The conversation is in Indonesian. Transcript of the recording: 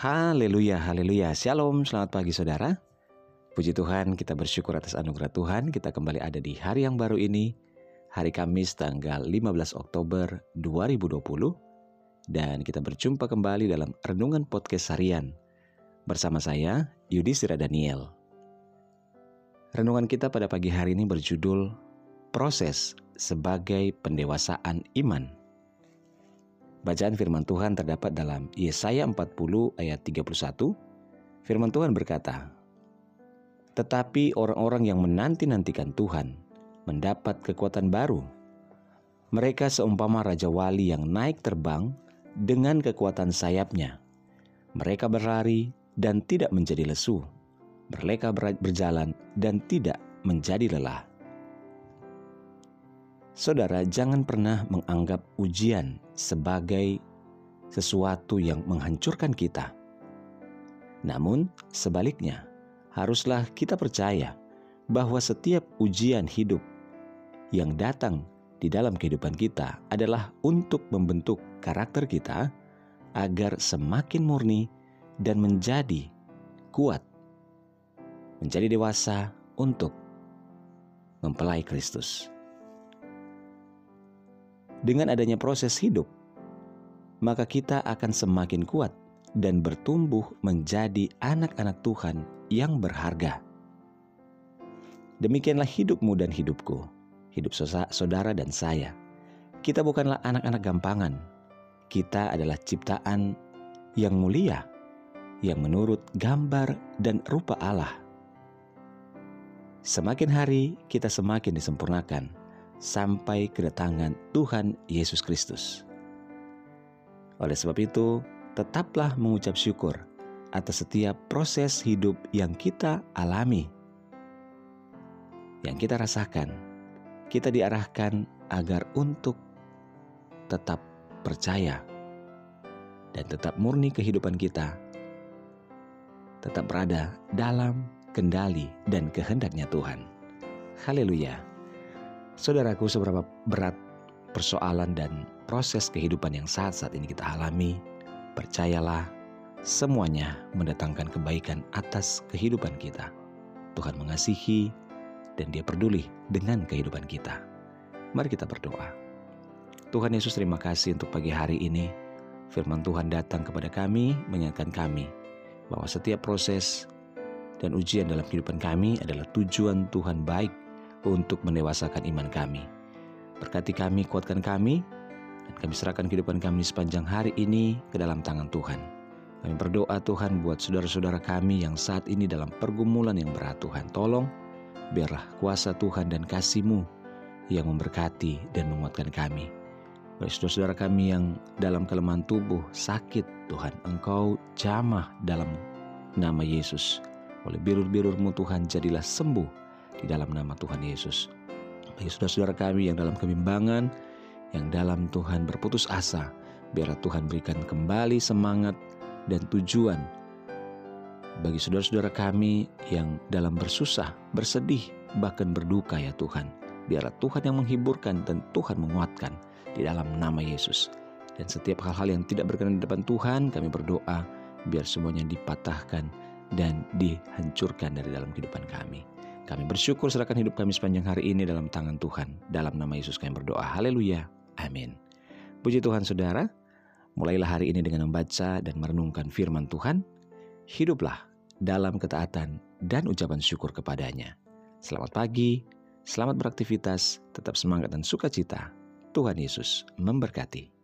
Haleluya, haleluya. Shalom, selamat pagi saudara. Puji Tuhan, kita bersyukur atas anugerah Tuhan. Kita kembali ada di hari yang baru ini, hari Kamis tanggal 15 Oktober 2020. Dan kita berjumpa kembali dalam Renungan Podcast Harian. Bersama saya, Yudhistira Daniel. Renungan kita pada pagi hari ini berjudul Proses sebagai Pendewasaan Iman. Bacaan firman Tuhan terdapat dalam Yesaya 40 ayat 31. Firman Tuhan berkata, Tetapi orang-orang yang menanti-nantikan Tuhan mendapat kekuatan baru. Mereka seumpama Raja Wali yang naik terbang dengan kekuatan sayapnya. Mereka berlari dan tidak menjadi lesu. Mereka berjalan dan tidak menjadi lelah. Saudara, jangan pernah menganggap ujian sebagai sesuatu yang menghancurkan kita. Namun, sebaliknya, haruslah kita percaya bahwa setiap ujian hidup yang datang di dalam kehidupan kita adalah untuk membentuk karakter kita agar semakin murni dan menjadi kuat, menjadi dewasa untuk mempelai Kristus. Dengan adanya proses hidup, maka kita akan semakin kuat dan bertumbuh menjadi anak-anak Tuhan yang berharga. Demikianlah hidupmu dan hidupku, hidup saudara dan saya. Kita bukanlah anak-anak gampangan. Kita adalah ciptaan yang mulia, yang menurut gambar dan rupa Allah. Semakin hari kita semakin disempurnakan sampai kedatangan Tuhan Yesus Kristus. Oleh sebab itu, tetaplah mengucap syukur atas setiap proses hidup yang kita alami, yang kita rasakan. Kita diarahkan agar untuk tetap percaya dan tetap murni kehidupan kita, tetap berada dalam kendali dan kehendaknya Tuhan. Haleluya! Saudaraku, seberapa berat persoalan dan proses kehidupan yang saat-saat ini kita alami, percayalah semuanya mendatangkan kebaikan atas kehidupan kita. Tuhan mengasihi dan dia peduli dengan kehidupan kita. Mari kita berdoa. Tuhan Yesus terima kasih untuk pagi hari ini. Firman Tuhan datang kepada kami, mengingatkan kami bahwa setiap proses dan ujian dalam kehidupan kami adalah tujuan Tuhan baik untuk mendewasakan iman kami. Berkati kami, kuatkan kami, dan kami serahkan kehidupan kami sepanjang hari ini ke dalam tangan Tuhan. Kami berdoa Tuhan buat saudara-saudara kami yang saat ini dalam pergumulan yang berat Tuhan. Tolong biarlah kuasa Tuhan dan kasih-Mu yang memberkati dan menguatkan kami. Bagi saudara-saudara kami yang dalam kelemahan tubuh, sakit Tuhan, Engkau jamah dalam nama Yesus. Oleh birur-birurmu Tuhan jadilah sembuh di dalam nama Tuhan Yesus. Bagi saudara-saudara kami yang dalam kebimbangan, yang dalam Tuhan berputus asa, biarlah Tuhan berikan kembali semangat dan tujuan bagi saudara-saudara kami yang dalam bersusah, bersedih, bahkan berduka ya Tuhan. Biarlah Tuhan yang menghiburkan dan Tuhan menguatkan di dalam nama Yesus. Dan setiap hal-hal yang tidak berkenan di depan Tuhan, kami berdoa biar semuanya dipatahkan dan dihancurkan dari dalam kehidupan kami. Kami bersyukur serahkan hidup kami sepanjang hari ini dalam tangan Tuhan. Dalam nama Yesus kami berdoa. Haleluya. Amin. Puji Tuhan saudara. Mulailah hari ini dengan membaca dan merenungkan firman Tuhan. Hiduplah dalam ketaatan dan ucapan syukur kepadanya. Selamat pagi, selamat beraktivitas, tetap semangat dan sukacita. Tuhan Yesus memberkati.